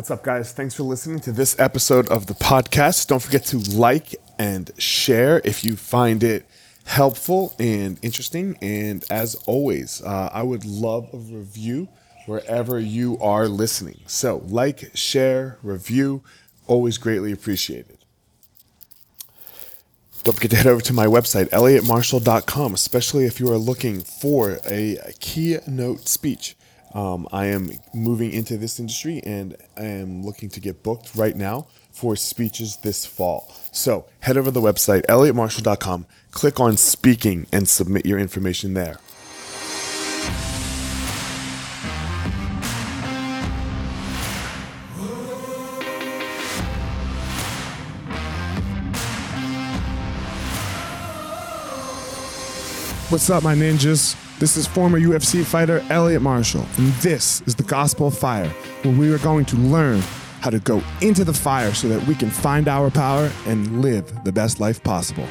What's up, guys? Thanks for listening to this episode of the podcast. Don't forget to like and share if you find it helpful and interesting. And as always, uh, I would love a review wherever you are listening. So, like, share, review, always greatly appreciated. Don't forget to head over to my website, elliottmarshall.com, especially if you are looking for a keynote speech. Um, I am moving into this industry and I am looking to get booked right now for speeches this fall. So head over to the website, elliottmarshall.com, click on speaking, and submit your information there. What's up, my ninjas? This is former UFC fighter Elliot Marshall, and this is the Gospel of Fire, where we are going to learn how to go into the fire so that we can find our power and live the best life possible.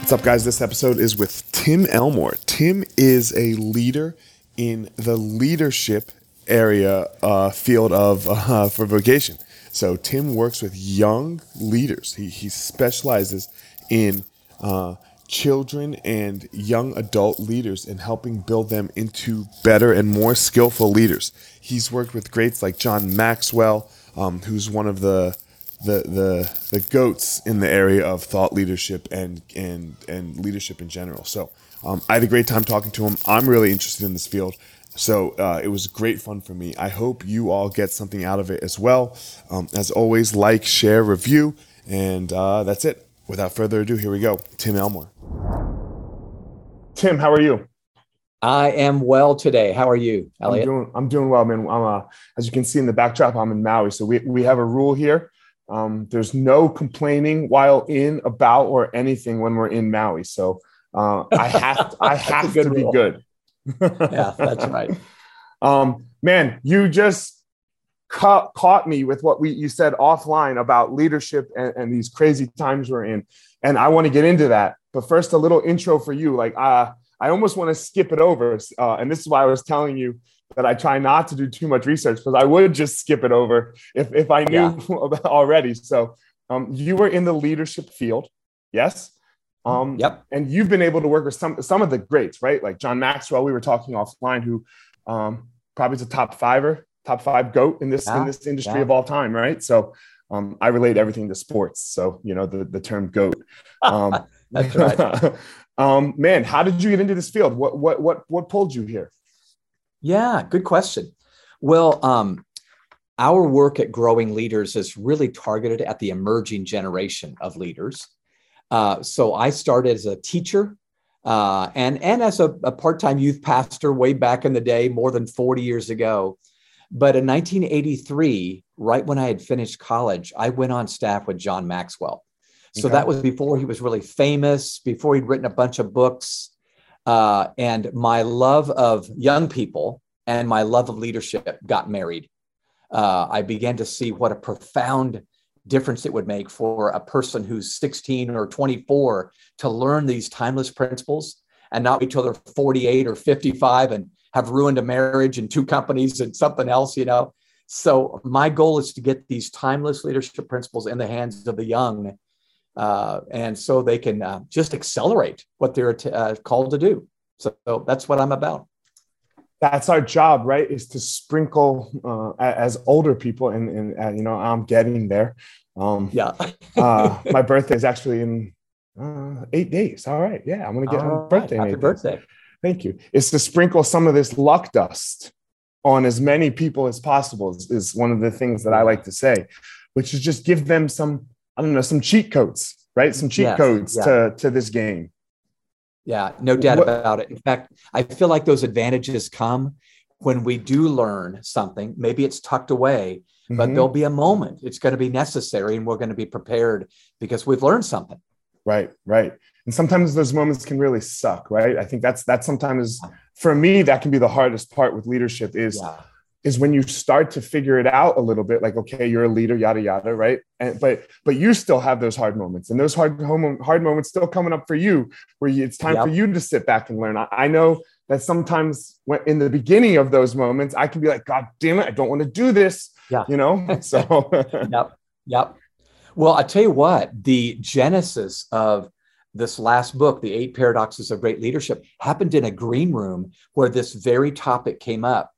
What's up, guys? This episode is with Tim Elmore. Tim is a leader in the leadership area uh, field of uh, for vocation. So Tim works with young leaders. He, he specializes in uh, children and young adult leaders and helping build them into better and more skillful leaders. He's worked with greats like John Maxwell, um, who's one of the the the the goats in the area of thought leadership and and and leadership in general. So um, I had a great time talking to him. I'm really interested in this field. So uh, it was great fun for me. I hope you all get something out of it as well. Um, as always, like, share, review, and uh, that's it. Without further ado, here we go. Tim Elmore. Tim, how are you? I am well today. How are you, Elliot? I'm doing, I'm doing well, man. I'm, uh, as you can see in the backdrop, I'm in Maui. So we, we have a rule here. Um, there's no complaining while in, about, or anything when we're in Maui. So uh, I have to, I have to be good yeah, that's right. Um, man, you just ca- caught me with what we you said offline about leadership and, and these crazy times we're in, and I want to get into that. But first, a little intro for you. Like, uh, I almost want to skip it over, uh, and this is why I was telling you that I try not to do too much research because I would just skip it over if if I knew yeah. already. So, um, you were in the leadership field, yes. Um, yep. And you've been able to work with some some of the greats, right? Like John Maxwell. We were talking offline, who um, probably is a top fiver, top five goat in this yeah. in this industry yeah. of all time, right? So um, I relate everything to sports. So you know the the term goat. Um, That's right. um, man, how did you get into this field? What what what what pulled you here? Yeah, good question. Well, um, our work at Growing Leaders is really targeted at the emerging generation of leaders. Uh, so I started as a teacher uh, and, and as a, a part time youth pastor way back in the day, more than 40 years ago. But in 1983, right when I had finished college, I went on staff with John Maxwell. So okay. that was before he was really famous, before he'd written a bunch of books. Uh, and my love of young people and my love of leadership got married. Uh, I began to see what a profound difference it would make for a person who's 16 or 24 to learn these timeless principles and not wait till they're 48 or 55 and have ruined a marriage and two companies and something else, you know. So my goal is to get these timeless leadership principles in the hands of the young, uh, and so they can uh, just accelerate what they're t- uh, called to do. So, so that's what I'm about that's our job, right? Is to sprinkle uh, as older people, and, and uh, you know, I'm getting there. Um, yeah. uh, my birthday is actually in uh, eight days. All right. Yeah, I'm gonna get my birthday. Happy birthday. Days. Thank you. It's to sprinkle some of this luck dust on as many people as possible. Is, is one of the things that I like to say, which is just give them some, I don't know, some cheat codes, right? Some cheat yes. codes yeah. to to this game. Yeah, no doubt what, about it. In fact, I feel like those advantages come when we do learn something. Maybe it's tucked away, mm-hmm. but there'll be a moment. It's going to be necessary, and we're going to be prepared because we've learned something. Right, right. And sometimes those moments can really suck, right? I think that's that's sometimes for me that can be the hardest part with leadership is yeah. Is when you start to figure it out a little bit like okay you're a leader yada yada right? And but but you still have those hard moments and those hard hard moments still coming up for you where you, it's time yep. for you to sit back and learn. I, I know that sometimes when in the beginning of those moments i can be like god damn it i don't want to do this yeah. you know? So yep yep. Well i tell you what the genesis of this last book, The Eight Paradoxes of Great Leadership, happened in a green room where this very topic came up.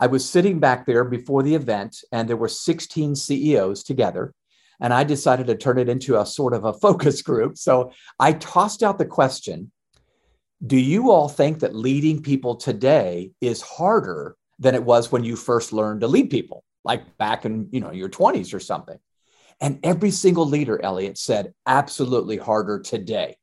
I was sitting back there before the event, and there were 16 CEOs together. And I decided to turn it into a sort of a focus group. So I tossed out the question Do you all think that leading people today is harder than it was when you first learned to lead people, like back in you know your 20s or something? And every single leader, Elliot, said absolutely harder today.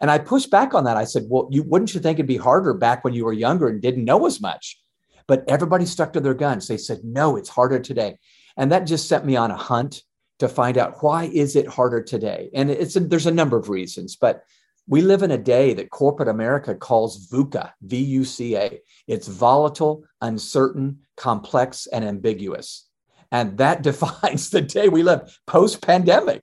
And I pushed back on that. I said, Well, you wouldn't you think it'd be harder back when you were younger and didn't know as much? But everybody stuck to their guns. They said, no, it's harder today. And that just set me on a hunt to find out why is it harder today? And it's a, there's a number of reasons, but we live in a day that corporate America calls VUCA, V U C A. It's volatile, uncertain, complex, and ambiguous. And that defines the day we live post pandemic.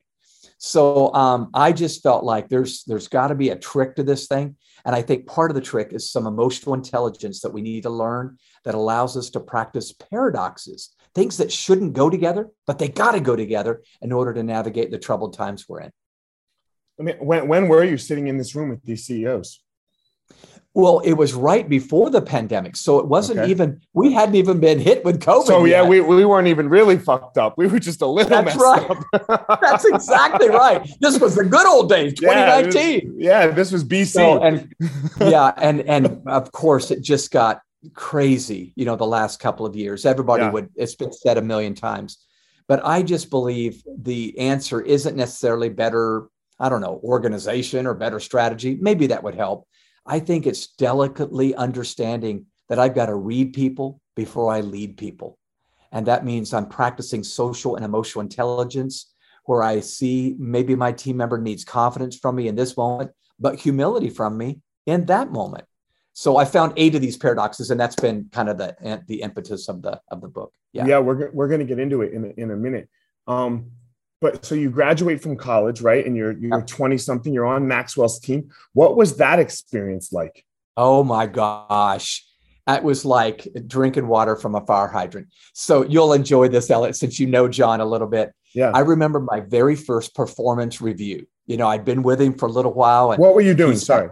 So um, I just felt like there's there's got to be a trick to this thing. And I think part of the trick is some emotional intelligence that we need to learn that allows us to practice paradoxes, things that shouldn't go together, but they got to go together in order to navigate the troubled times we're in. I mean, when, when were you sitting in this room with these CEOs? Well, it was right before the pandemic. So it wasn't okay. even, we hadn't even been hit with COVID. So, yeah, we, we weren't even really fucked up. We were just a little That's right. That's exactly right. This was the good old days, 2019. Yeah, this, yeah, this was BC. So, and yeah, and and of course it just got crazy, you know, the last couple of years. Everybody yeah. would, it's been said a million times. But I just believe the answer isn't necessarily better, I don't know, organization or better strategy. Maybe that would help. I think it's delicately understanding that I've got to read people before I lead people. And that means I'm practicing social and emotional intelligence where I see maybe my team member needs confidence from me in this moment, but humility from me in that moment. So I found eight of these paradoxes, and that's been kind of the the impetus of the of the book. Yeah, yeah, we're we're going to get into it in a, in a minute. Um, but so you graduate from college, right? And you're you're 20 something, you're on Maxwell's team. What was that experience like? Oh my gosh. That was like drinking water from a fire hydrant. So you'll enjoy this, Elliot, since you know John a little bit. Yeah. I remember my very first performance review. You know, I'd been with him for a little while. And what were you doing? Sorry.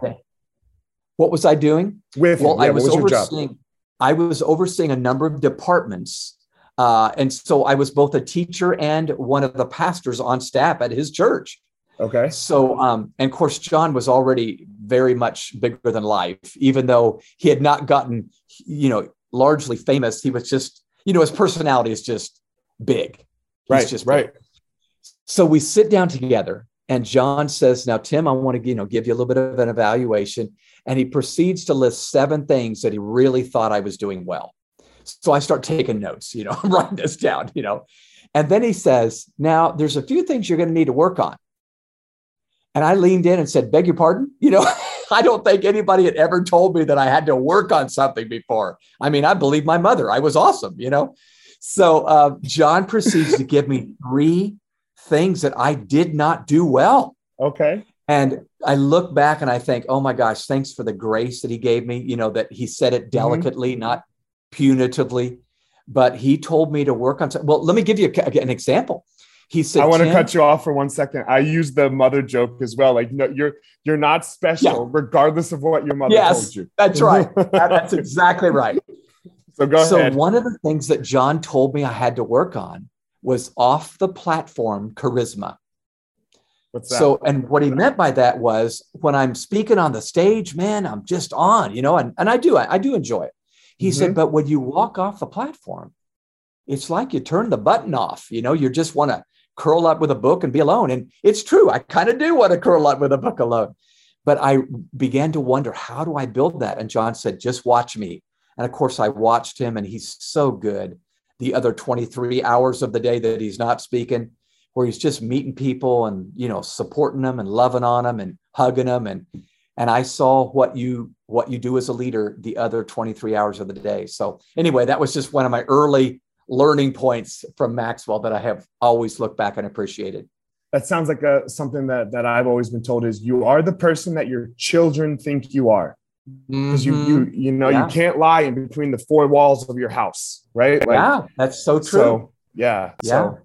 What was I doing? With well, yeah, I was, was overseeing. I was overseeing a number of departments uh, and so I was both a teacher and one of the pastors on staff at his church. Okay. So, um, and of course, John was already very much bigger than life, even though he had not gotten, you know, largely famous. He was just, you know, his personality is just big. He's right. Just right. Big. So we sit down together, and John says, "Now, Tim, I want to, you know, give you a little bit of an evaluation." And he proceeds to list seven things that he really thought I was doing well. So I start taking notes, you know, I'm writing this down, you know. And then he says, Now there's a few things you're going to need to work on. And I leaned in and said, Beg your pardon? You know, I don't think anybody had ever told me that I had to work on something before. I mean, I believe my mother. I was awesome, you know. So uh, John proceeds to give me three things that I did not do well. Okay. And I look back and I think, oh my gosh, thanks for the grace that he gave me, you know, that he said it mm-hmm. delicately, mm-hmm. not punitively, but he told me to work on. Well, let me give you a, an example. He said, "I want to cut you off for one second. I use the mother joke as well. Like, no, you're you're not special, yeah. regardless of what your mother yes, told you." That's right. that's exactly right. So go so ahead. So one of the things that John told me I had to work on was off the platform charisma. What's that? So, and what he meant by that was when I'm speaking on the stage, man, I'm just on, you know, and, and I do, I, I do enjoy it. He mm-hmm. said, but when you walk off the platform, it's like you turn the button off. You know, you just want to curl up with a book and be alone. And it's true. I kind of do want to curl up with a book alone. But I began to wonder, how do I build that? And John said, just watch me. And of course, I watched him, and he's so good. The other 23 hours of the day that he's not speaking, where he's just meeting people and you know supporting them and loving on them and hugging them and and I saw what you what you do as a leader the other 23 hours of the day. So anyway, that was just one of my early learning points from Maxwell that I have always looked back and appreciated. That sounds like a, something that that I've always been told is you are the person that your children think you are. Because mm-hmm. you you you know yeah. you can't lie in between the four walls of your house, right? Like, yeah, that's so true. So, yeah. Yeah. So,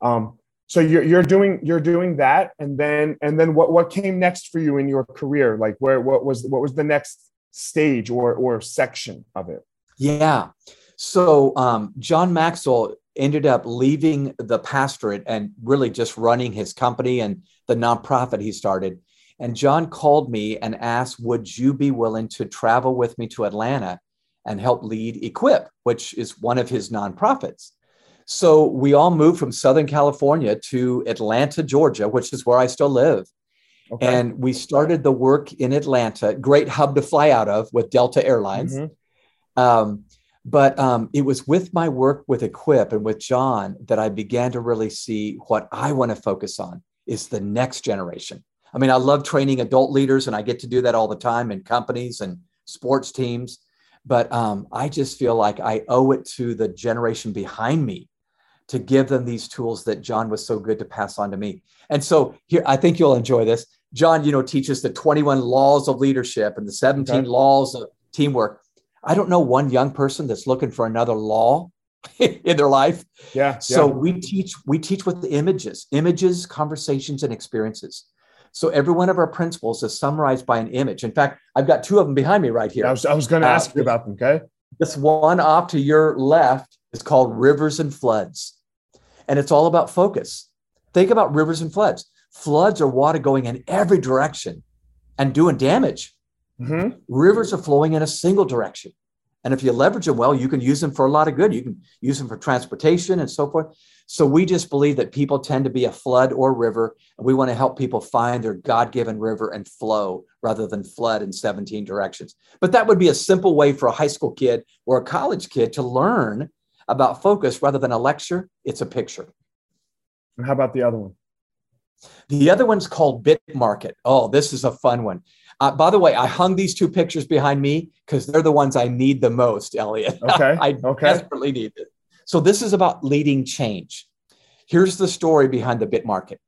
um, so you're you're doing you're doing that, and then and then what what came next for you in your career? Like where what was what was the next stage or or section of it? Yeah. So um, John Maxwell ended up leaving the pastorate and really just running his company and the nonprofit he started. And John called me and asked, Would you be willing to travel with me to Atlanta and help lead Equip, which is one of his nonprofits? So we all moved from Southern California to Atlanta, Georgia, which is where I still live. Okay. And we started the work in Atlanta, great hub to fly out of with Delta Airlines. Mm-hmm. Um, but um, it was with my work with Equip and with John that I began to really see what I want to focus on is the next generation. I mean, I love training adult leaders, and I get to do that all the time in companies and sports teams. But um, I just feel like I owe it to the generation behind me to give them these tools that John was so good to pass on to me. And so here, I think you'll enjoy this. John, you know, teaches the 21 laws of leadership and the 17 okay. laws of teamwork. I don't know one young person that's looking for another law in their life. Yeah. So yeah. we teach we teach with the images, images, conversations, and experiences. So every one of our principles is summarized by an image. In fact, I've got two of them behind me right here. I was, I was going to uh, ask you about them. Okay. This one off to your left is called rivers and floods and it's all about focus. Think about rivers and floods. Floods are water going in every direction and doing damage. Mm-hmm. Rivers are flowing in a single direction. And if you leverage them well, you can use them for a lot of good. You can use them for transportation and so forth. So we just believe that people tend to be a flood or river, and we want to help people find their God given river and flow rather than flood in 17 directions. But that would be a simple way for a high school kid or a college kid to learn about focus rather than a lecture, it's a picture. And how about the other one? The other one's called Bit Market. Oh, this is a fun one. Uh, by the way, I hung these two pictures behind me because they're the ones I need the most, Elliot. Okay. I okay. desperately need it. So this is about leading change. Here's the story behind the Bit Market.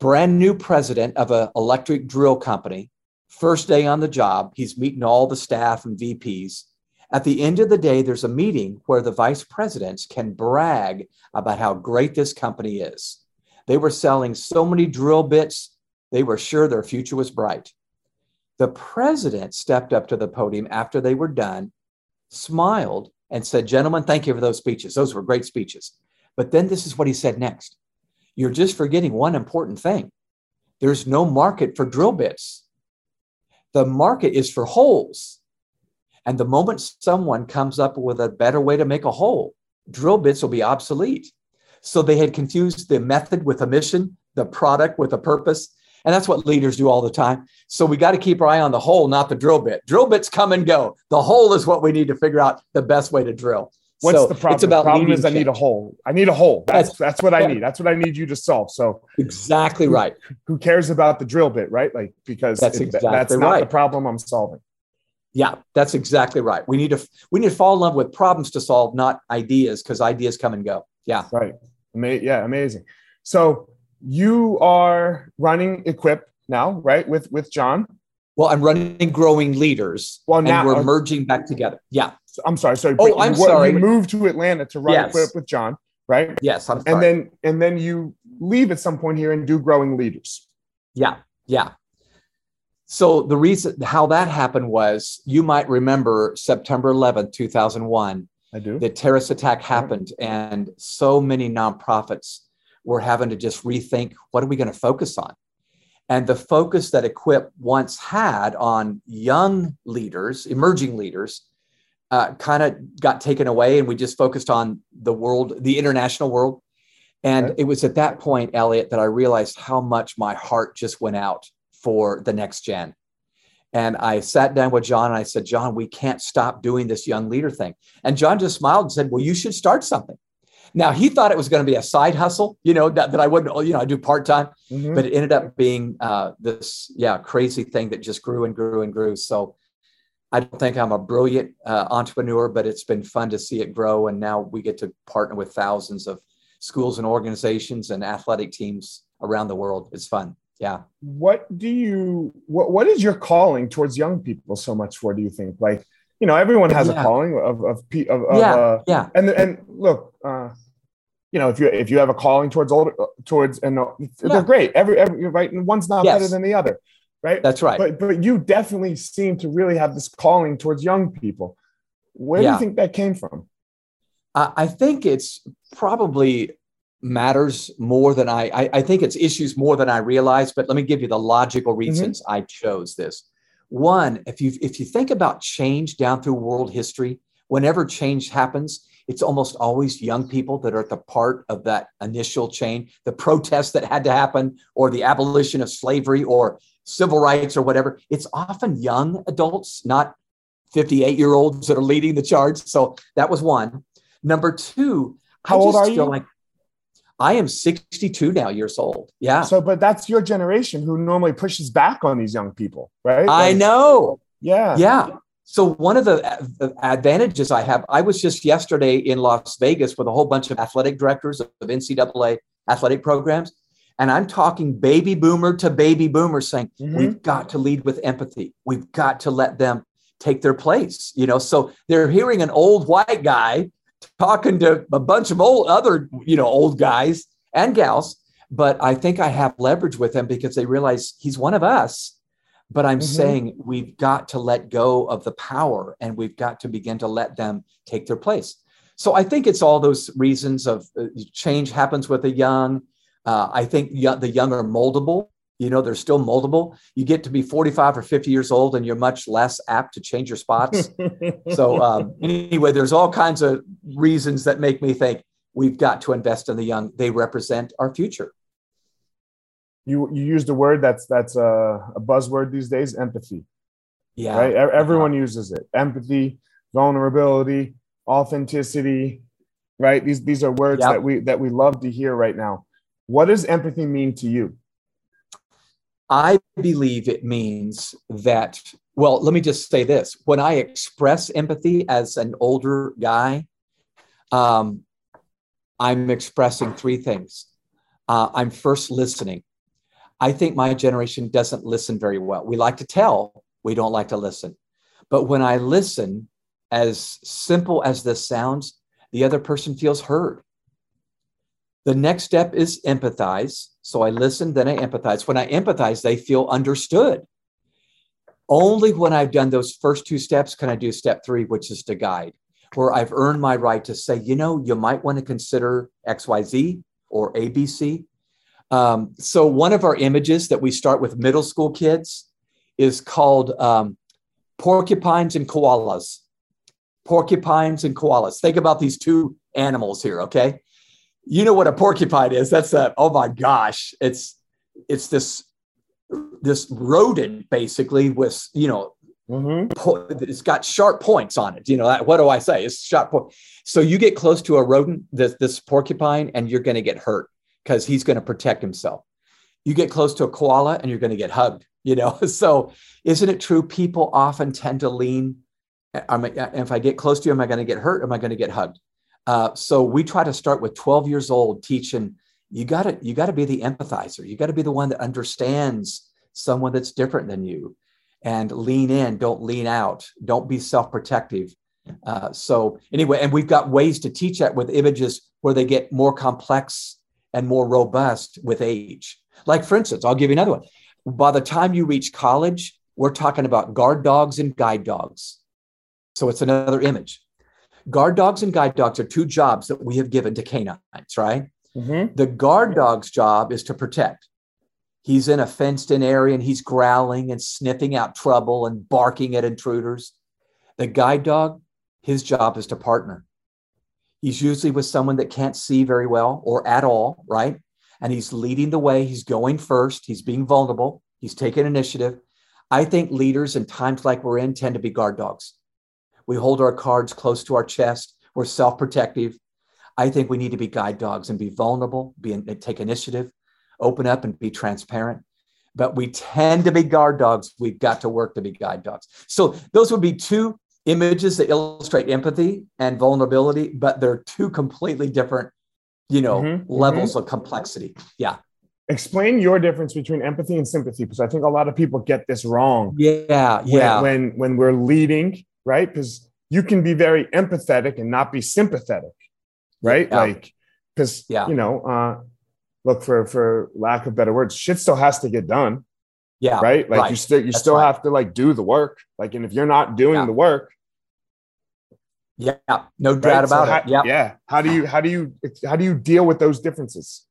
Brand new president of an electric drill company. First day on the job, he's meeting all the staff and VPs. At the end of the day, there's a meeting where the vice presidents can brag about how great this company is. They were selling so many drill bits, they were sure their future was bright. The president stepped up to the podium after they were done, smiled, and said, Gentlemen, thank you for those speeches. Those were great speeches. But then this is what he said next You're just forgetting one important thing there's no market for drill bits, the market is for holes. And the moment someone comes up with a better way to make a hole, drill bits will be obsolete. So they had confused the method with a mission, the product with a purpose. And that's what leaders do all the time. So we got to keep our eye on the hole, not the drill bit. Drill bits come and go. The hole is what we need to figure out the best way to drill. What's so the problem? It's about the problem is I need a hole. I need a hole. That's that's, that's what I need. That's what I need you to solve. So exactly who, right. Who cares about the drill bit, right? Like because that's it, exactly that's not right. the problem I'm solving. Yeah, that's exactly right. We need to we need to fall in love with problems to solve, not ideas, because ideas come and go. Yeah. Right. Ama- yeah, amazing. So you are running Equip now, right? With with John. Well, I'm running growing leaders. Well, now we're uh, merging back together. Yeah. I'm sorry. Sorry. Oh, I'm you, sorry. You moved to Atlanta to run yes. Equip with John, right? Yes. I'm sorry. And then and then you leave at some point here and do growing leaders. Yeah. Yeah. So the reason how that happened was you might remember September 11th, 2001. I do. The terrorist attack happened, and so many nonprofits were having to just rethink what are we going to focus on? And the focus that Equip once had on young leaders, emerging leaders, uh, kind of got taken away, and we just focused on the world, the international world. And okay. it was at that point, Elliot, that I realized how much my heart just went out for the next gen. And I sat down with John and I said, John, we can't stop doing this young leader thing. And John just smiled and said, Well, you should start something. Now he thought it was going to be a side hustle, you know, that, that I wouldn't, you know, I do part time, mm-hmm. but it ended up being uh, this, yeah, crazy thing that just grew and grew and grew. So I don't think I'm a brilliant uh, entrepreneur, but it's been fun to see it grow. And now we get to partner with thousands of schools and organizations and athletic teams around the world. It's fun. Yeah. What do you, what, what is your calling towards young people so much for, do you think? Like, you know, everyone has yeah. a calling of, of, of, of yeah, uh, yeah. And, and look, uh, you know, if you if you have a calling towards older towards and uh, they're great. Every every right, and one's not yes. better than the other, right? That's right. But but you definitely seem to really have this calling towards young people. Where yeah. do you think that came from? I think it's probably matters more than I, I, I think it's issues more than I realize. But let me give you the logical mm-hmm. reasons mm-hmm. I chose this. One, if you if you think about change down through world history, whenever change happens, it's almost always young people that are at the part of that initial chain, the protests that had to happen, or the abolition of slavery, or civil rights, or whatever. It's often young adults, not 58 year olds that are leading the charge. So that was one. Number two, how I old are you? Like I am 62 now years old. Yeah. So, but that's your generation who normally pushes back on these young people, right? I like, know. Yeah. Yeah. So one of the advantages I have, I was just yesterday in Las Vegas with a whole bunch of athletic directors of NCAA athletic programs. And I'm talking baby boomer to baby boomer saying, mm-hmm. we've got to lead with empathy. We've got to let them take their place. You know, so they're hearing an old white guy talking to a bunch of old other, you know, old guys and gals. But I think I have leverage with them because they realize he's one of us but I'm mm-hmm. saying we've got to let go of the power and we've got to begin to let them take their place. So I think it's all those reasons of uh, change happens with the young. Uh, I think the young are moldable. You know, they're still moldable. You get to be 45 or 50 years old and you're much less apt to change your spots. so, um, anyway, there's all kinds of reasons that make me think we've got to invest in the young. They represent our future. You you used a word that's that's a, a buzzword these days empathy. Yeah. Right? Everyone uses it. Empathy vulnerability authenticity right? These these are words yep. that we that we love to hear right now. What does empathy mean to you i believe it means that well let me just say this when i express empathy as an older guy um, i'm expressing three things uh, i'm first listening I think my generation doesn't listen very well. We like to tell, we don't like to listen. But when I listen, as simple as this sounds, the other person feels heard. The next step is empathize. So I listen, then I empathize. When I empathize, they feel understood. Only when I've done those first two steps can I do step three, which is to guide, where I've earned my right to say, you know, you might want to consider XYZ or ABC um, so one of our images that we start with middle school kids is called um, porcupines and koalas. Porcupines and koalas. Think about these two animals here, okay? You know what a porcupine is? That's a oh my gosh, it's it's this this rodent basically with you know mm-hmm. it's got sharp points on it. You know what do I say? It's sharp point. So you get close to a rodent, this this porcupine, and you're going to get hurt because he's going to protect himself. You get close to a koala and you're going to get hugged, you know? So isn't it true? People often tend to lean. I, if I get close to you, am I going to get hurt? Am I going to get hugged? Uh, so we try to start with 12 years old, teaching you got to you got to be the empathizer. You got to be the one that understands someone that's different than you, and lean in. Don't lean out. Don't be self-protective. Uh, so anyway, and we've got ways to teach that with images where they get more complex and more robust with age. Like, for instance, I'll give you another one. By the time you reach college, we're talking about guard dogs and guide dogs. So it's another image. Guard dogs and guide dogs are two jobs that we have given to canines, right? Mm-hmm. The guard dog's job is to protect. He's in a fenced in area and he's growling and sniffing out trouble and barking at intruders. The guide dog, his job is to partner. He's usually with someone that can't see very well or at all, right? And he's leading the way. He's going first. He's being vulnerable. He's taking initiative. I think leaders in times like we're in tend to be guard dogs. We hold our cards close to our chest. We're self protective. I think we need to be guide dogs and be vulnerable, be take initiative, open up and be transparent. But we tend to be guard dogs. We've got to work to be guide dogs. So those would be two images that illustrate empathy and vulnerability, but they're two completely different, you know, mm-hmm, levels mm-hmm. of complexity. Yeah. Explain your difference between empathy and sympathy, because I think a lot of people get this wrong. Yeah, yeah. When when, when we're leading, right? Because you can be very empathetic and not be sympathetic, right? Yeah. Like, because yeah. you know, uh, look for for lack of better words, shit still has to get done. Yeah. Right. Like right. you still you That's still right. have to like do the work. Like, and if you're not doing yeah. the work, yeah, no doubt right? about so it. Yeah. Yeah. How do you how do you how do you deal with those differences?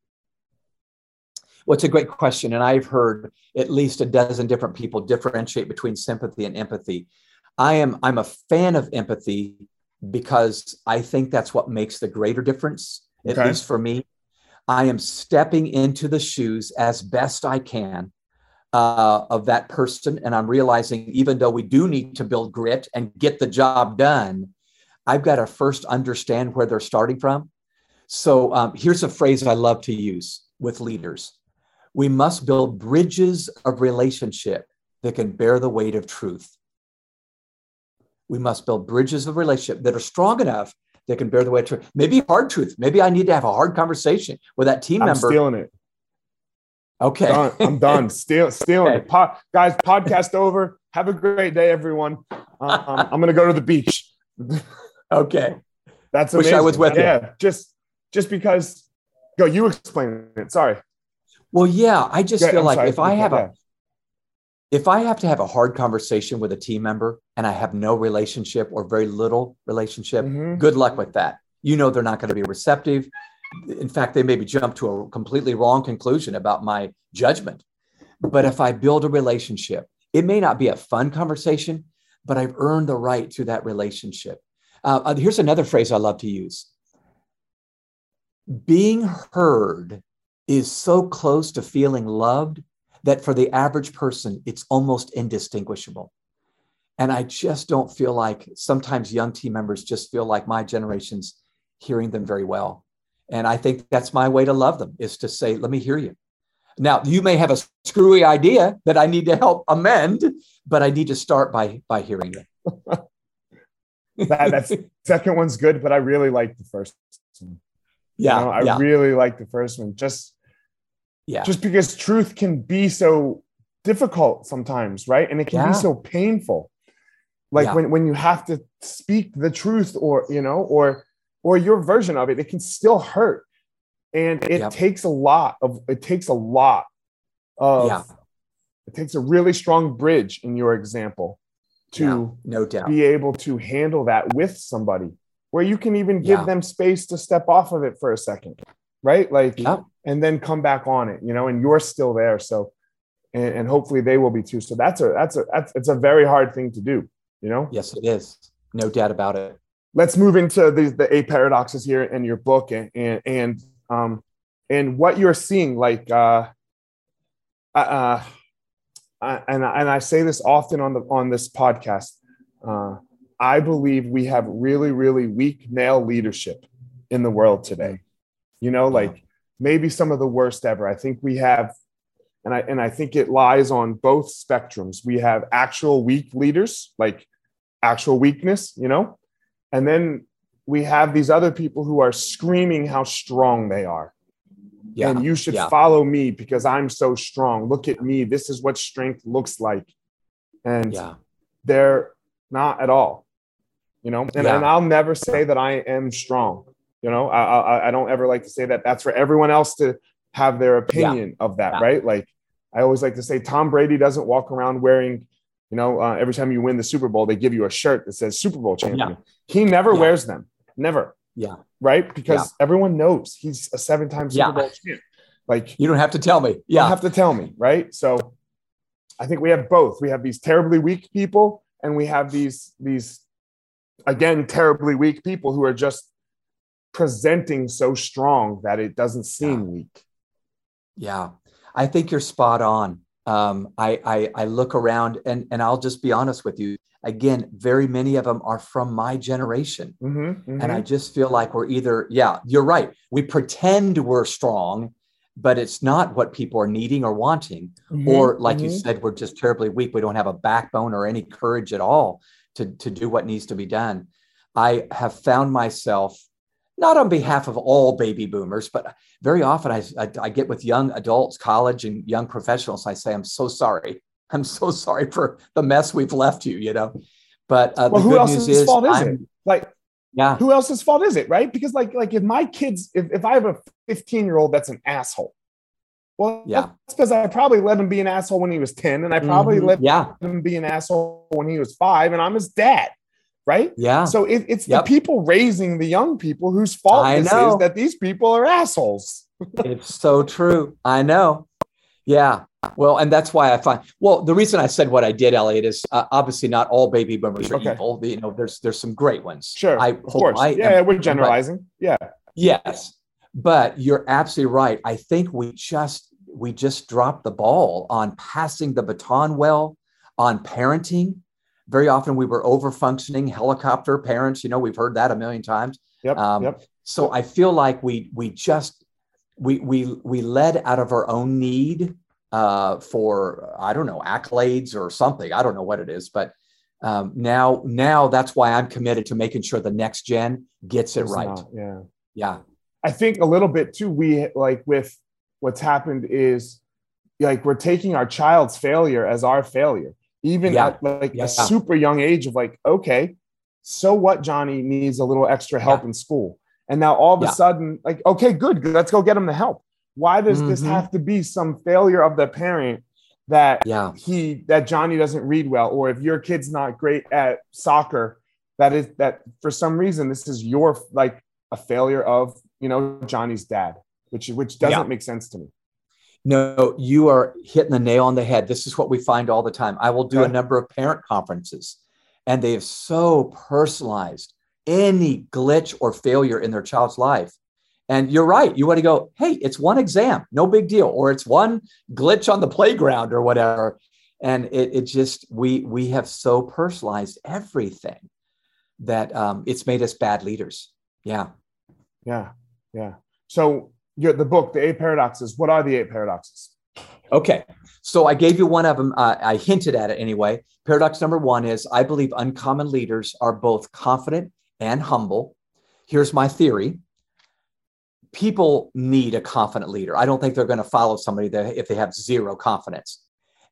Well, it's a great question. And I've heard at least a dozen different people differentiate between sympathy and empathy. I am I'm a fan of empathy because I think that's what makes the greater difference, at okay. least for me. I am stepping into the shoes as best I can uh, of that person. And I'm realizing, even though we do need to build grit and get the job done, I've got to first understand where they're starting from. So um, here's a phrase I love to use with leaders we must build bridges of relationship that can bear the weight of truth. We must build bridges of relationship that are strong enough that can bear the weight of truth. Maybe hard truth. Maybe I need to have a hard conversation with that team member. I'm member. Stealing it. Okay. Done. I'm done. Steal, stealing okay. it. Po- guys, podcast over. Have a great day, everyone. Uh, um, I'm going to go to the beach. okay. That's amazing. Wish I was with yeah, you. just just because. Go. You explain it. Sorry. Well, yeah. I just feel I'm like sorry. if I have yeah. a if I have to have a hard conversation with a team member and I have no relationship or very little relationship, mm-hmm. good luck with that. You know they're not going to be receptive in fact, they maybe jump to a completely wrong conclusion about my judgment. But if I build a relationship, it may not be a fun conversation, but I've earned the right to that relationship. Uh, uh here's another phrase I love to use being heard is so close to feeling loved that for the average person, it's almost indistinguishable. And I just don't feel like sometimes young team members just feel like my generation's hearing them very well. And I think that's my way to love them is to say, let me hear you. Now, you may have a screwy idea that I need to help amend, but I need to start by by hearing it. that that's second one's good, but I really like the first one. Yeah, you know, I yeah. really like the first one. Just yeah, just because truth can be so difficult sometimes, right? And it can yeah. be so painful. Like yeah. when when you have to speak the truth, or you know, or or your version of it, it can still hurt. And it yep. takes a lot of it takes a lot of yeah. it takes a really strong bridge in your example to yeah, no doubt be able to handle that with somebody where you can even give yeah. them space to step off of it for a second right like yeah. And then come back on it you know and you're still there so and, and hopefully they will be too so that's a that's a that's it's a very hard thing to do you know yes it is no doubt about it let's move into the, the eight paradoxes here in your book and and and, um, and what you're seeing like uh, uh, uh, and, and I say this often on the on this podcast. Uh, I believe we have really, really weak male leadership in the world today. You know, like maybe some of the worst ever. I think we have, and I and I think it lies on both spectrums. We have actual weak leaders, like actual weakness, you know, and then we have these other people who are screaming how strong they are. Yeah, and you should yeah. follow me because I'm so strong. Look at me. This is what strength looks like. And yeah. they're not at all, you know, and, yeah. and I'll never say that I am strong. You know, I, I, I, don't ever like to say that that's for everyone else to have their opinion of that. Right. Like I always like to say, Tom Brady doesn't walk around wearing you know, uh, every time you win the Super Bowl, they give you a shirt that says Super Bowl champion. Yeah. He never yeah. wears them. Never. Yeah. Right? Because yeah. everyone knows he's a seven-time Super Bowl champion. Like you don't have to tell me. Yeah. You have to tell me, right? So I think we have both. We have these terribly weak people, and we have these these again terribly weak people who are just presenting so strong that it doesn't seem weak. Yeah. I think you're spot on. um, I, I, I look around and, and I'll just be honest with you. Again, very many of them are from my generation. Mm-hmm, And I just feel like we're either, yeah, you're right. We pretend we're strong, but it's not what people are needing or wanting. mm-hmm, Or, like you said, we're just terribly weak. We don't have a backbone or any courage at all to, to do what needs to be done. I have found myself, not on behalf of all baby boomers, but very often I, I, I get with young adults, college and young professionals. I say, I'm so sorry. I'm so sorry for the mess we've left you, you know. But uh, well, the who good else's news is, fault is I'm- it? Like, yeah, who else's fault is it, right? Because like, like if my kids, if, if I have a 15 year old that's an asshole, well, Yeah. that's because I probably let him be an asshole when he was 10, and I probably Mhm. let yeah, him be an asshole when he was five, and I'm his dad, right? yeah. So it, it's Yep. the people raising the young people whose fault I this know. is that these people are assholes. it's so true. I know. Yeah. Well, and that's why I find. Well, the reason I said what I did, Elliot, is uh, obviously not all baby boomers are Okay. evil. You know, there's there's some great ones. Sure, I of course. I yeah, am- we're generalizing. Yeah, Yes, but you're absolutely right. I think we just we just dropped the ball on passing the baton well on parenting. Very often we were over functioning helicopter parents. You know, we've heard that a million times. yep, Um, yep. so I feel like we we just we we we led out of our own need uh, for I don't know accolades or something. I don't know what it is, but um, now now that's why I'm committed to making sure the next gen gets it It's right. not, yeah. Yeah, I think a little bit too. We like with what's happened is like we're taking our child's failure as our failure, even Yeah. at like Yeah. a super young age of like, okay, so what? Johnny needs a little extra help Yeah. in school, and now all of a sudden, like, okay, good, good, let's go get him the help. Why does this Mhm. have to be some failure of the parent that yeah, he that Johnny doesn't read well, or if your kid's not great at soccer, that is that for some reason this is your like a failure of you know Johnny's dad, which which doesn't make sense to me. No, you are hitting the nail on the head. This is what we find all the time. I will do a number of parent conferences, and they have so personalized any glitch or failure in their child's life. And you're right. You want to go, hey, it's one exam, no big deal, or it's one glitch on the playground or whatever. And it, it just we we have so personalized everything that um, it's made us bad leaders. Yeah. Yeah, yeah. So your the book, the eight paradoxes. What are the eight paradoxes? Okay. So I gave you one of them. Uh, I hinted at it anyway. Paradox number one is I believe uncommon leaders are both confident and humble. Here's my theory people need a confident leader. I don't think they're going to follow somebody that if they have zero confidence.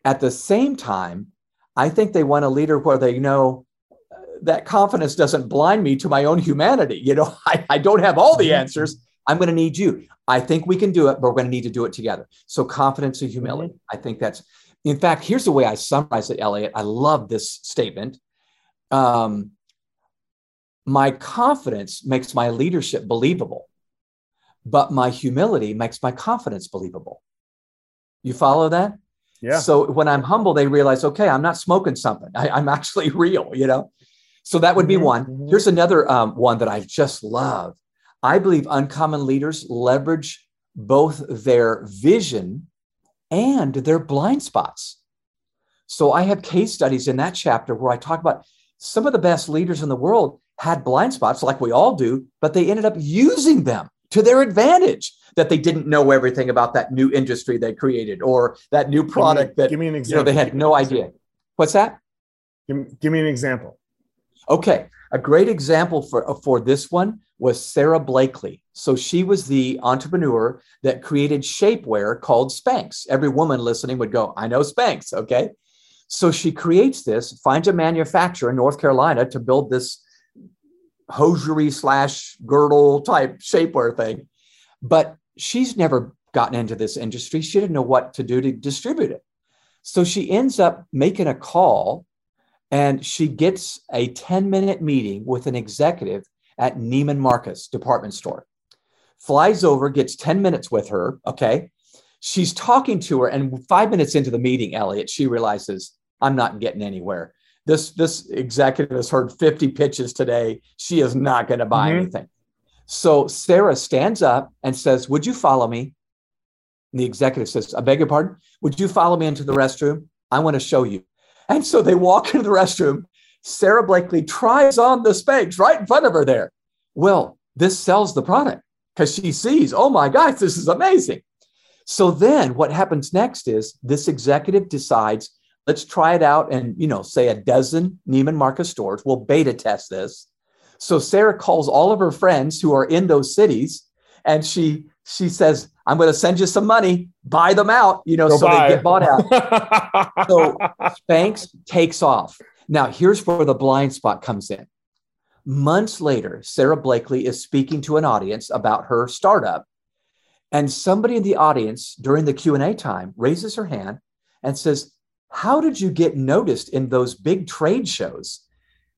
At the same time, I think they want a leader where they know uh, that confidence doesn't blind me to my own humanity. You know, I, I don't have all the answers. I'm going to need you. I think we can do it, but we're going to need to do it together. So confidence and humility. I think that's, in fact, here's the way I summarize it, Elliot. I love this statement. Um, my confidence makes my leadership believable, but my humility makes my confidence believable. You follow that? Yeah. So when I'm humble, they realize, okay, I'm not smoking something. I, I'm actually real, you know? So that would be Mhm, one. mhm. Here's another um, one that I just love. I believe uncommon leaders leverage both their vision and their blind spots. So I have case studies in that chapter where I talk about some of the best leaders in the world had blind spots, like we all do, but they ended up using them to their advantage. That they didn't know everything about that new industry they created or that new product give me, that give me an you know they had no idea. What's that? Give, me- give me an example. Okay, a great example for for this one was Sara Blakely. So she was the entrepreneur that created shapewear called Spanx. Every woman listening would go, "I know Spanx." Okay, so she creates this, finds a manufacturer in North Carolina to build this hosiery slash girdle type shapewear thing, but she's never gotten into this industry. She didn't know what to do to distribute it. So she ends up making a call and she gets a 10 minute meeting with an executive at Neiman Marcus department store. Flies over, gets 10 minutes with her. Okay. She's talking to her, and five minutes into the meeting, Elliot, she realizes I'm not getting anywhere. This, this executive has heard 50 pitches today. She is not going to buy Mhm. anything. So Sara stands up and says, Would you follow me? And the executive says, I beg your pardon, would you follow me into the restroom? I want to show you. And so they walk into the restroom. Sara Blakely tries on the Spanx right in front of her there. Well, this sells the product because she sees, oh my gosh, this is amazing. So then what happens next is this executive decides, let's try it out and, you know, say a dozen Neiman Marcus stores. We'll beta test this. So Sara calls all of her friends who are in those cities and she she says, I'm going to send you some money, buy them out, you know, Go so buy. they get bought out. so Spanx takes off. Now, here's where the blind spot comes in. Months later, Sara Blakely is speaking to an audience about her startup. And somebody in the audience during the Q&A time raises her hand and says, how did you get noticed in those big trade shows?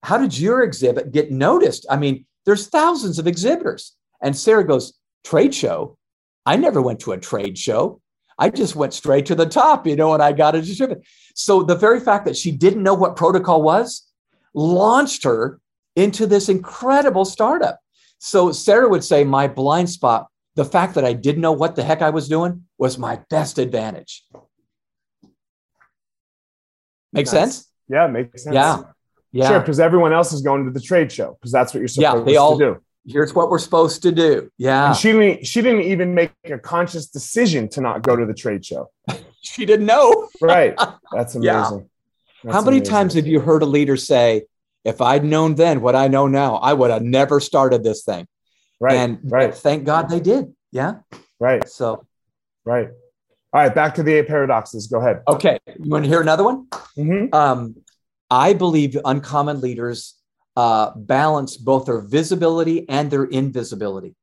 How did your exhibit get noticed? I mean, there's thousands of exhibitors. And Sara goes, trade show? I never went to a trade show. I just went straight to the top, you know, and I got a distributor. So the very fact that she didn't know what protocol was launched her into this incredible startup. So Sara would say, my blind spot, the fact that I didn't know what the heck I was doing was my best advantage. Make sense? Yeah, makes sense. Yeah. Yeah. Sure, because everyone else is going to the trade show because that's what you're supposed yeah, they all, to do here's what we're supposed to do. Yeah. And she didn't she didn't even make a conscious decision to not go to the trade show. she didn't know. right. That's amazing. Yeah. That's How many amazing. times have you heard a leader say, if I'd known then what I know now, I would have never started this thing. Right. And right. thank God they did. Yeah. Right. So right. All right, back to the eight paradoxes. Go ahead. Okay. You want to hear another one? Mm-hmm. Um, I believe uncommon leaders uh, balance both their visibility and their invisibility.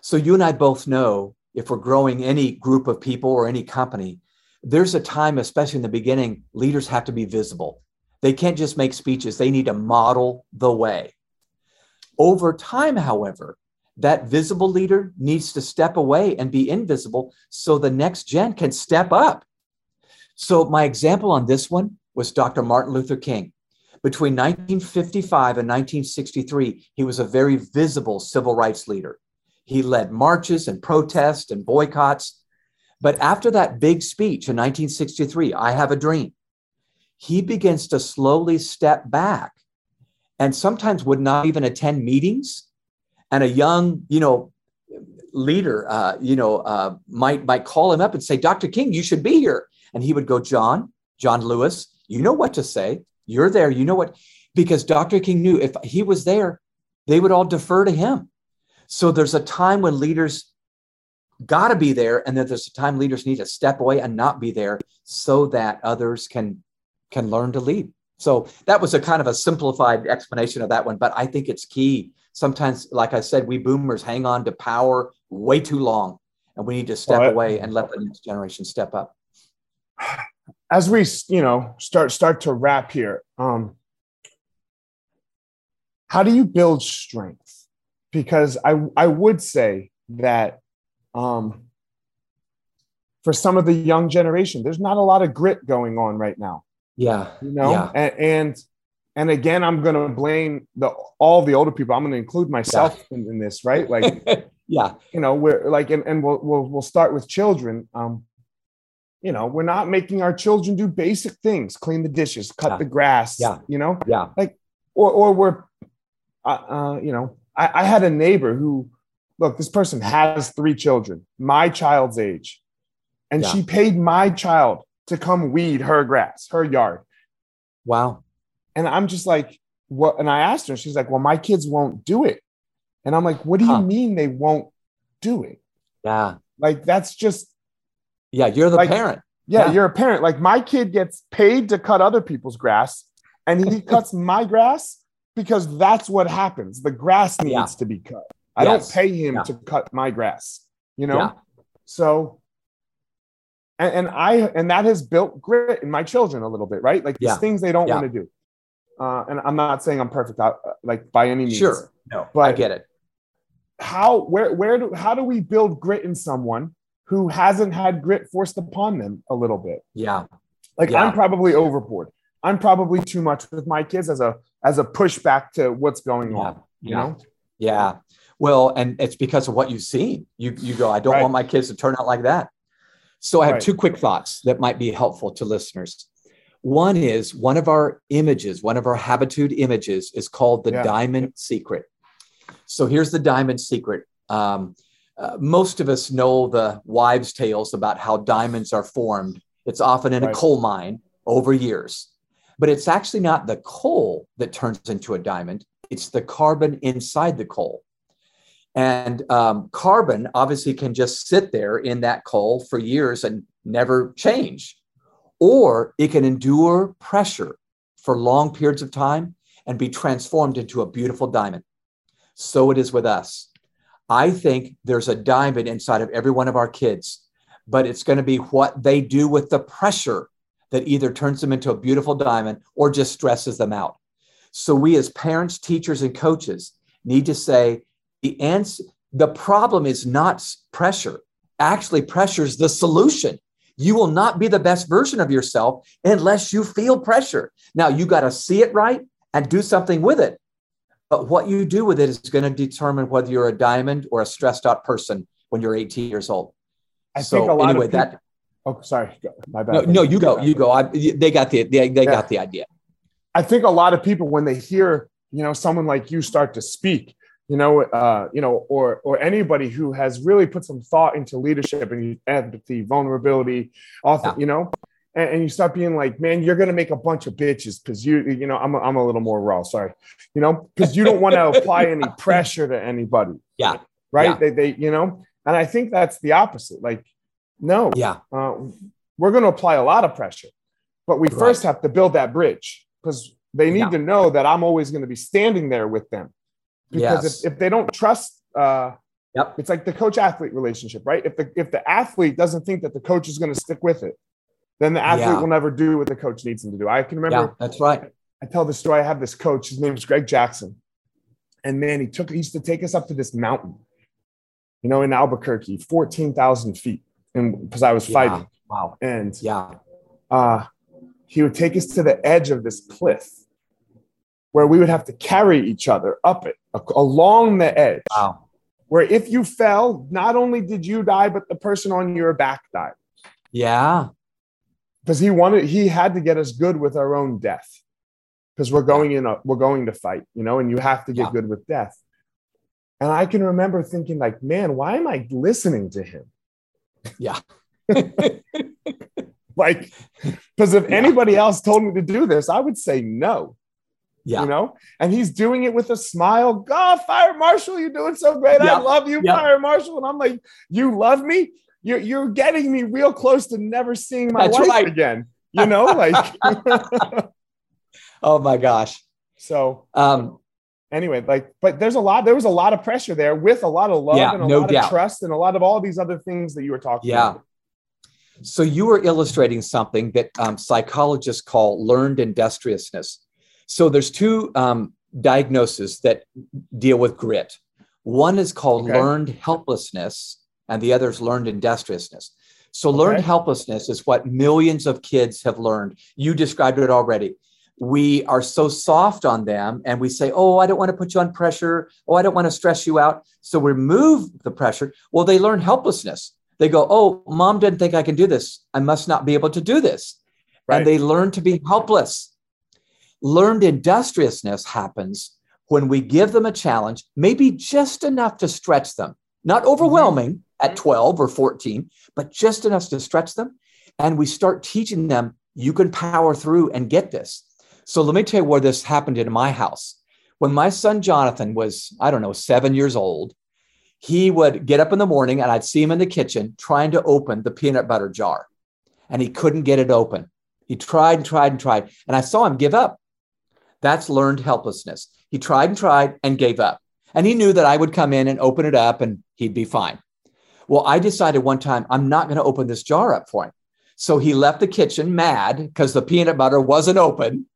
So you and I both know if we're growing any group of people or any company, there's a time, especially in the beginning, leaders have to be visible. They can't just make speeches, they need to model the way. Over time, however, that visible leader needs to step away and be invisible so the next gen can step up. So, my example on this one was Dr. Martin Luther King. Between 1955 and 1963, he was a very visible civil rights leader. He led marches and protests and boycotts. But after that big speech in 1963, I Have a Dream, he begins to slowly step back and sometimes would not even attend meetings. And a young, you know, leader, uh, you know, uh, might might call him up and say, "Dr. King, you should be here." And he would go, "John, John Lewis, you know what to say. You're there. You know what? Because Dr. King knew if he was there, they would all defer to him. So there's a time when leaders got to be there, and then there's a time leaders need to step away and not be there so that others can can learn to lead. So that was a kind of a simplified explanation of that one, but I think it's key. Sometimes, like I said, we boomers hang on to power way too long, and we need to step away and let the next generation step up as we you know start start to wrap here um how do you build strength? Because i i would say that um for some of the young generation there's not a lot of grit going on right now. Yeah you know? yeah. And, and and again i'm going to blame the all the older people. I'm going to include myself yeah. in, in, this right? Like yeah. you know we're like and, and we'll, we'll we'll start with children um you know, we're not making our children do basic things, clean the dishes, cut yeah. the grass, yeah. you know, yeah. Like, or, or we're, uh, uh, you know, I, I had a neighbor who, look, this person has three children, my child's age, and yeah. she paid my child to come weed her grass, her yard. Wow. And I'm just like, what? And I asked her, she's like, well, my kids won't do it. And I'm like, what do huh. you mean they won't do it? Yeah. Like, that's just, yeah, you're the like, parent. Yeah, yeah, you're a parent. Like my kid gets paid to cut other people's grass, and he cuts my grass because that's what happens. The grass needs yeah. to be cut. I yes. don't pay him yeah. to cut my grass. You know, so and, and, I and that has built grit in my children a little bit, right? Like these things they don't want to do. Uh, and I'm not saying I'm perfect, uh, like by any means. Sure, no, but I get it. How where where do how do we build grit in someone who hasn't had grit forced upon them a little bit. Yeah. Like yeah. I'm probably overboard. I'm probably too much with my kids as a as a pushback to what's going yeah. on. You yeah. know? Yeah. Well, and it's because of what you've seen. You you go, I don't right. want my kids to turn out like that. So I have Right. two quick thoughts that might be helpful to listeners. One is one of our images, one of our habitude images is called the Yeah. diamond secret. So here's the diamond secret. Um, uh, most of us know the wives' tales about how diamonds are formed. It's often in Right. a coal mine over years, but it's actually not the coal that turns into a diamond, it's the carbon inside the coal. And um, carbon obviously can just sit there in that coal for years and never change, or it can endure pressure for long periods of time and be transformed into a beautiful diamond. So it is with us. I think there's a diamond inside of every one of our kids, but it's going to be what they do with the pressure that either turns them into a beautiful diamond or just stresses them out. So we as parents, teachers, and coaches need to say the answer, the problem is not pressure. Actually, pressure is the solution. You will not be the best version of yourself unless you feel pressure. Now you got to see it right and do something with it. But what you do with it is going to determine whether you're a diamond or a stressed out person when you're 18 years old. I so think a lot anyway, of people, that Oh, sorry. My bad. no, no, you go, you go. I, they got the they, they Yeah. got the idea. I think a lot of people when they hear, you know, someone like you start to speak, you know, uh, you know, or or anybody who has really put some thought into leadership and empathy, vulnerability, author, Yeah. you know, and, and you start being like, man, you're gonna make a bunch of bitches because you, you know, I'm a, I'm a little more raw, sorry, you know, because you don't want to apply any pressure to anybody, Yeah, right? Yeah. They, they, you know, and I think that's the opposite. Like, no, yeah, uh, we're going to apply a lot of pressure, but we Right. first have to build that bridge because they need Yeah. to know that I'm always going to be standing there with them. Because Yes. if, if they don't trust, uh, Yep. it's like the coach athlete relationship, right? If the if the athlete doesn't think that the coach is going to stick with it, then the athlete Yeah. will never do what the coach needs him to do. I can yeah. remember That's right. I tell the story. I have this coach. His name is Greg Jackson, and man, he took he used to take us up to this mountain, you know, in Albuquerque, fourteen thousand feet, and because I was Yeah. fighting, Wow. and Yeah. uh, he would take us to the edge of this cliff where we would have to carry each other up it along the edge. Wow. Where if you fell, not only did you die, but the person on your back died Yeah. Because he wanted he had to get us good with our own death because we're going in a we're going to fight, you know, and you have to get Yeah. good with death. And I can remember thinking, like, man, why am I listening to him? Yeah. Like, because if Yeah. anybody else told me to do this, I would say no. Yeah. you know and he's doing it with a smile god fire marshal you're doing so great i love you Yeah. fire marshal and i'm like you love me you're, you're getting me real close to never seeing my That's wife right. again you know like Oh my gosh. so Um, anyway like but there's a lot there was a lot of pressure there with a lot of love Yeah, and a no lot doubt. of trust and a lot of all these other things that you were talking Yeah. about so you were illustrating something that um, psychologists call learned industriousness. So there's two um, diagnoses that deal with grit. One is called Okay. learned helplessness, and the others learned industriousness. So learned helplessness is what millions of kids have learned. You described it already. We are so soft on them, and we say, "Oh, I don't want to put you on pressure. Oh, I don't want to stress you out." So we remove the pressure. Well, they learn helplessness. They go, "Oh, mom didn't think I can do this. I must not be able to do this," Right. and they learn to be helpless. Learned industriousness happens when we give them a challenge, maybe just enough to stretch them, not mm-hmm. overwhelming at mm-hmm. 12 or 14, but just enough to stretch them. And we start teaching them, you can power through and get this. So let me tell you where this happened in my house. When my son Jonathan was, I don't know, seven years old, he would get up in the morning and I'd see him in the kitchen trying to open the peanut butter jar. And he couldn't get it open. He tried and tried and tried. And I saw him give up. That's learned helplessness. He tried and tried and gave up. And he knew that I would come in and open it up and he'd be fine. Well, I decided one time I'm not going to open this jar up for him. So he left the kitchen mad because the peanut butter wasn't open.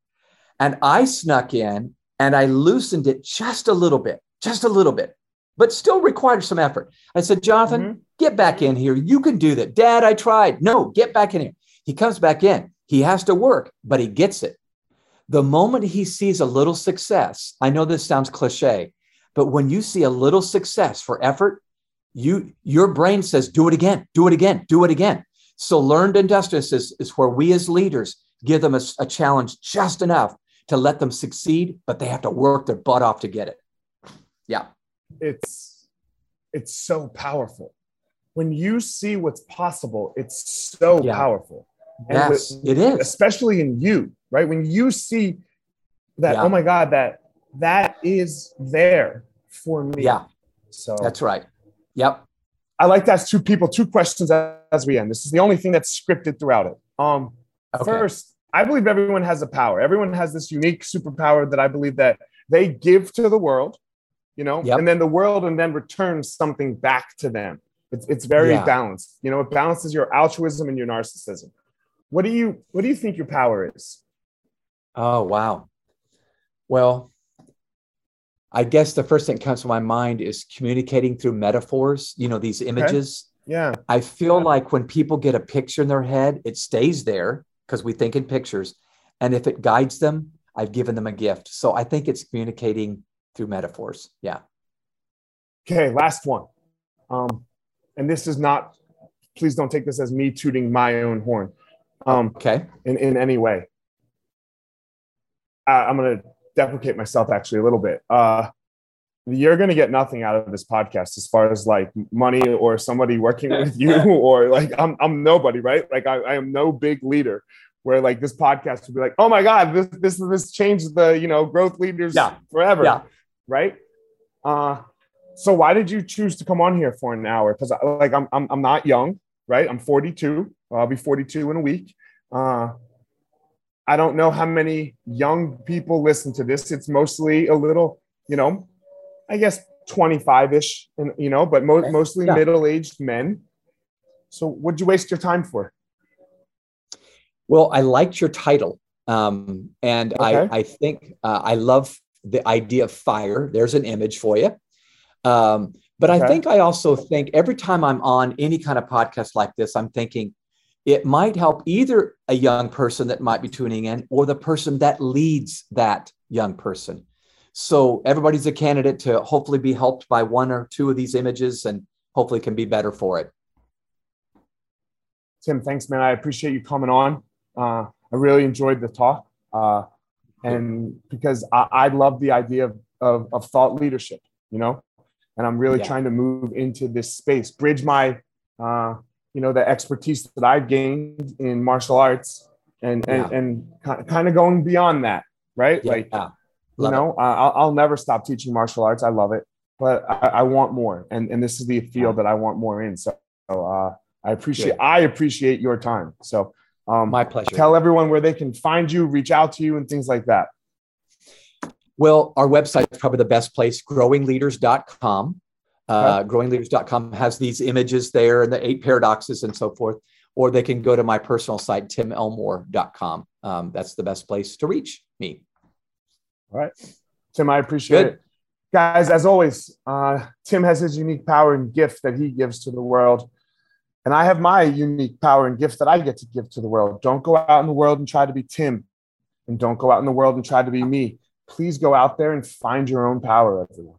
And I snuck in and I loosened it just a little bit, just a little bit, but still required some effort. I said, Jonathan, Mhm. get back in here. You can do that. Dad, I tried. No, get back in here. He comes back in. He has to work, but he gets it. The moment he sees a little success, I know this sounds cliche, but when you see a little success for effort, you your brain says, do it again, do it again, do it again. So learned industrious is, is where we as leaders give them a, a challenge just enough to let them succeed, but they have to work their butt off to get it. Yeah. It's it's so powerful. When you see what's possible, it's so Yeah. powerful. And Yes, with- it is. especially in you, right? When you see that, Yeah. oh my God, that that is there for me. Yeah, So that's right. Yep. I like to ask two people two questions as we end. This is the only thing that's scripted throughout it. Um, Okay. First, I believe everyone has a power. Everyone has this unique superpower that I believe that they give to the world, you know, Yep. and then the world and then returns something back to them. It's, it's very Yeah. balanced. You know, it balances your altruism and your narcissism. What do you what do you think your power is? Oh, wow. Well, I guess the first thing that comes to my mind is communicating through metaphors, you know, these images. Yeah. I feel like when people get a picture in their head, it stays there because we think in pictures. And if it guides them, I've given them a gift. So I think it's communicating through metaphors. Yeah. Okay, last one. Um, and this is not, please don't take this as me tooting my own horn um, Okay. in, in any way. I, I'm going to deprecate myself actually a little bit. Uh, you're going to get nothing out of this podcast as far as like money or somebody working with you or like I'm, I'm nobody, right? Like I, I am no big leader where like this podcast would be like, oh my God, this, this, this changed the, you know, growth leaders Yeah. forever. Yeah. Right. Uh, so why did you choose to come on here for an hour? Because like I'm, I'm I'm not young, right? I'm 42. I'll be 42 in a week. Uh, I don't know how many young people listen to this. It's mostly a little, you know, I guess 25-ish, and you know, but mo- mostly Yeah. middle-aged men. So what'd you waste your time for? Well, I liked your title. Um, and Okay. I, I think uh, I love the idea of fire. There's an image for you. Um, but I think I also think every time I'm on any kind of podcast like this, I'm thinking it might help either a young person that might be tuning in or the person that leads that young person. So everybody's a candidate to hopefully be helped by one or two of these images and hopefully can be better for it. Tim, thanks, man. I appreciate you coming on. Uh, I really enjoyed the talk. Uh, and because I, I love the idea of, of, of thought leadership, you know, and I'm really Yeah. trying to move into this space, bridge my, uh, you know, the expertise that I've gained in martial arts and, and, Yeah. and kind of going beyond that, right? Yeah. Like, yeah. you it. know, I'll, I'll never stop teaching martial arts. I love it, but I, I want more. And, and this is the field that I want more in. So, uh, I appreciate, Good. I appreciate your time. So, um, My pleasure. tell everyone where they can find you, reach out to you, and things like that. Well, our website is probably the best place, growingleaders.com. Uh, growingleaders.com has these images there and the eight paradoxes and so forth. Or they can go to my personal site, timelmore.com. Um, that's the best place to reach me. All right. Tim, I appreciate Good. it. Guys, as always, uh, Tim has his unique power and gift that he gives to the world. And I have my unique power and gift that I get to give to the world. Don't go out in the world and try to be Tim. And don't go out in the world and try to be me. Please go out there and find your own power, everyone.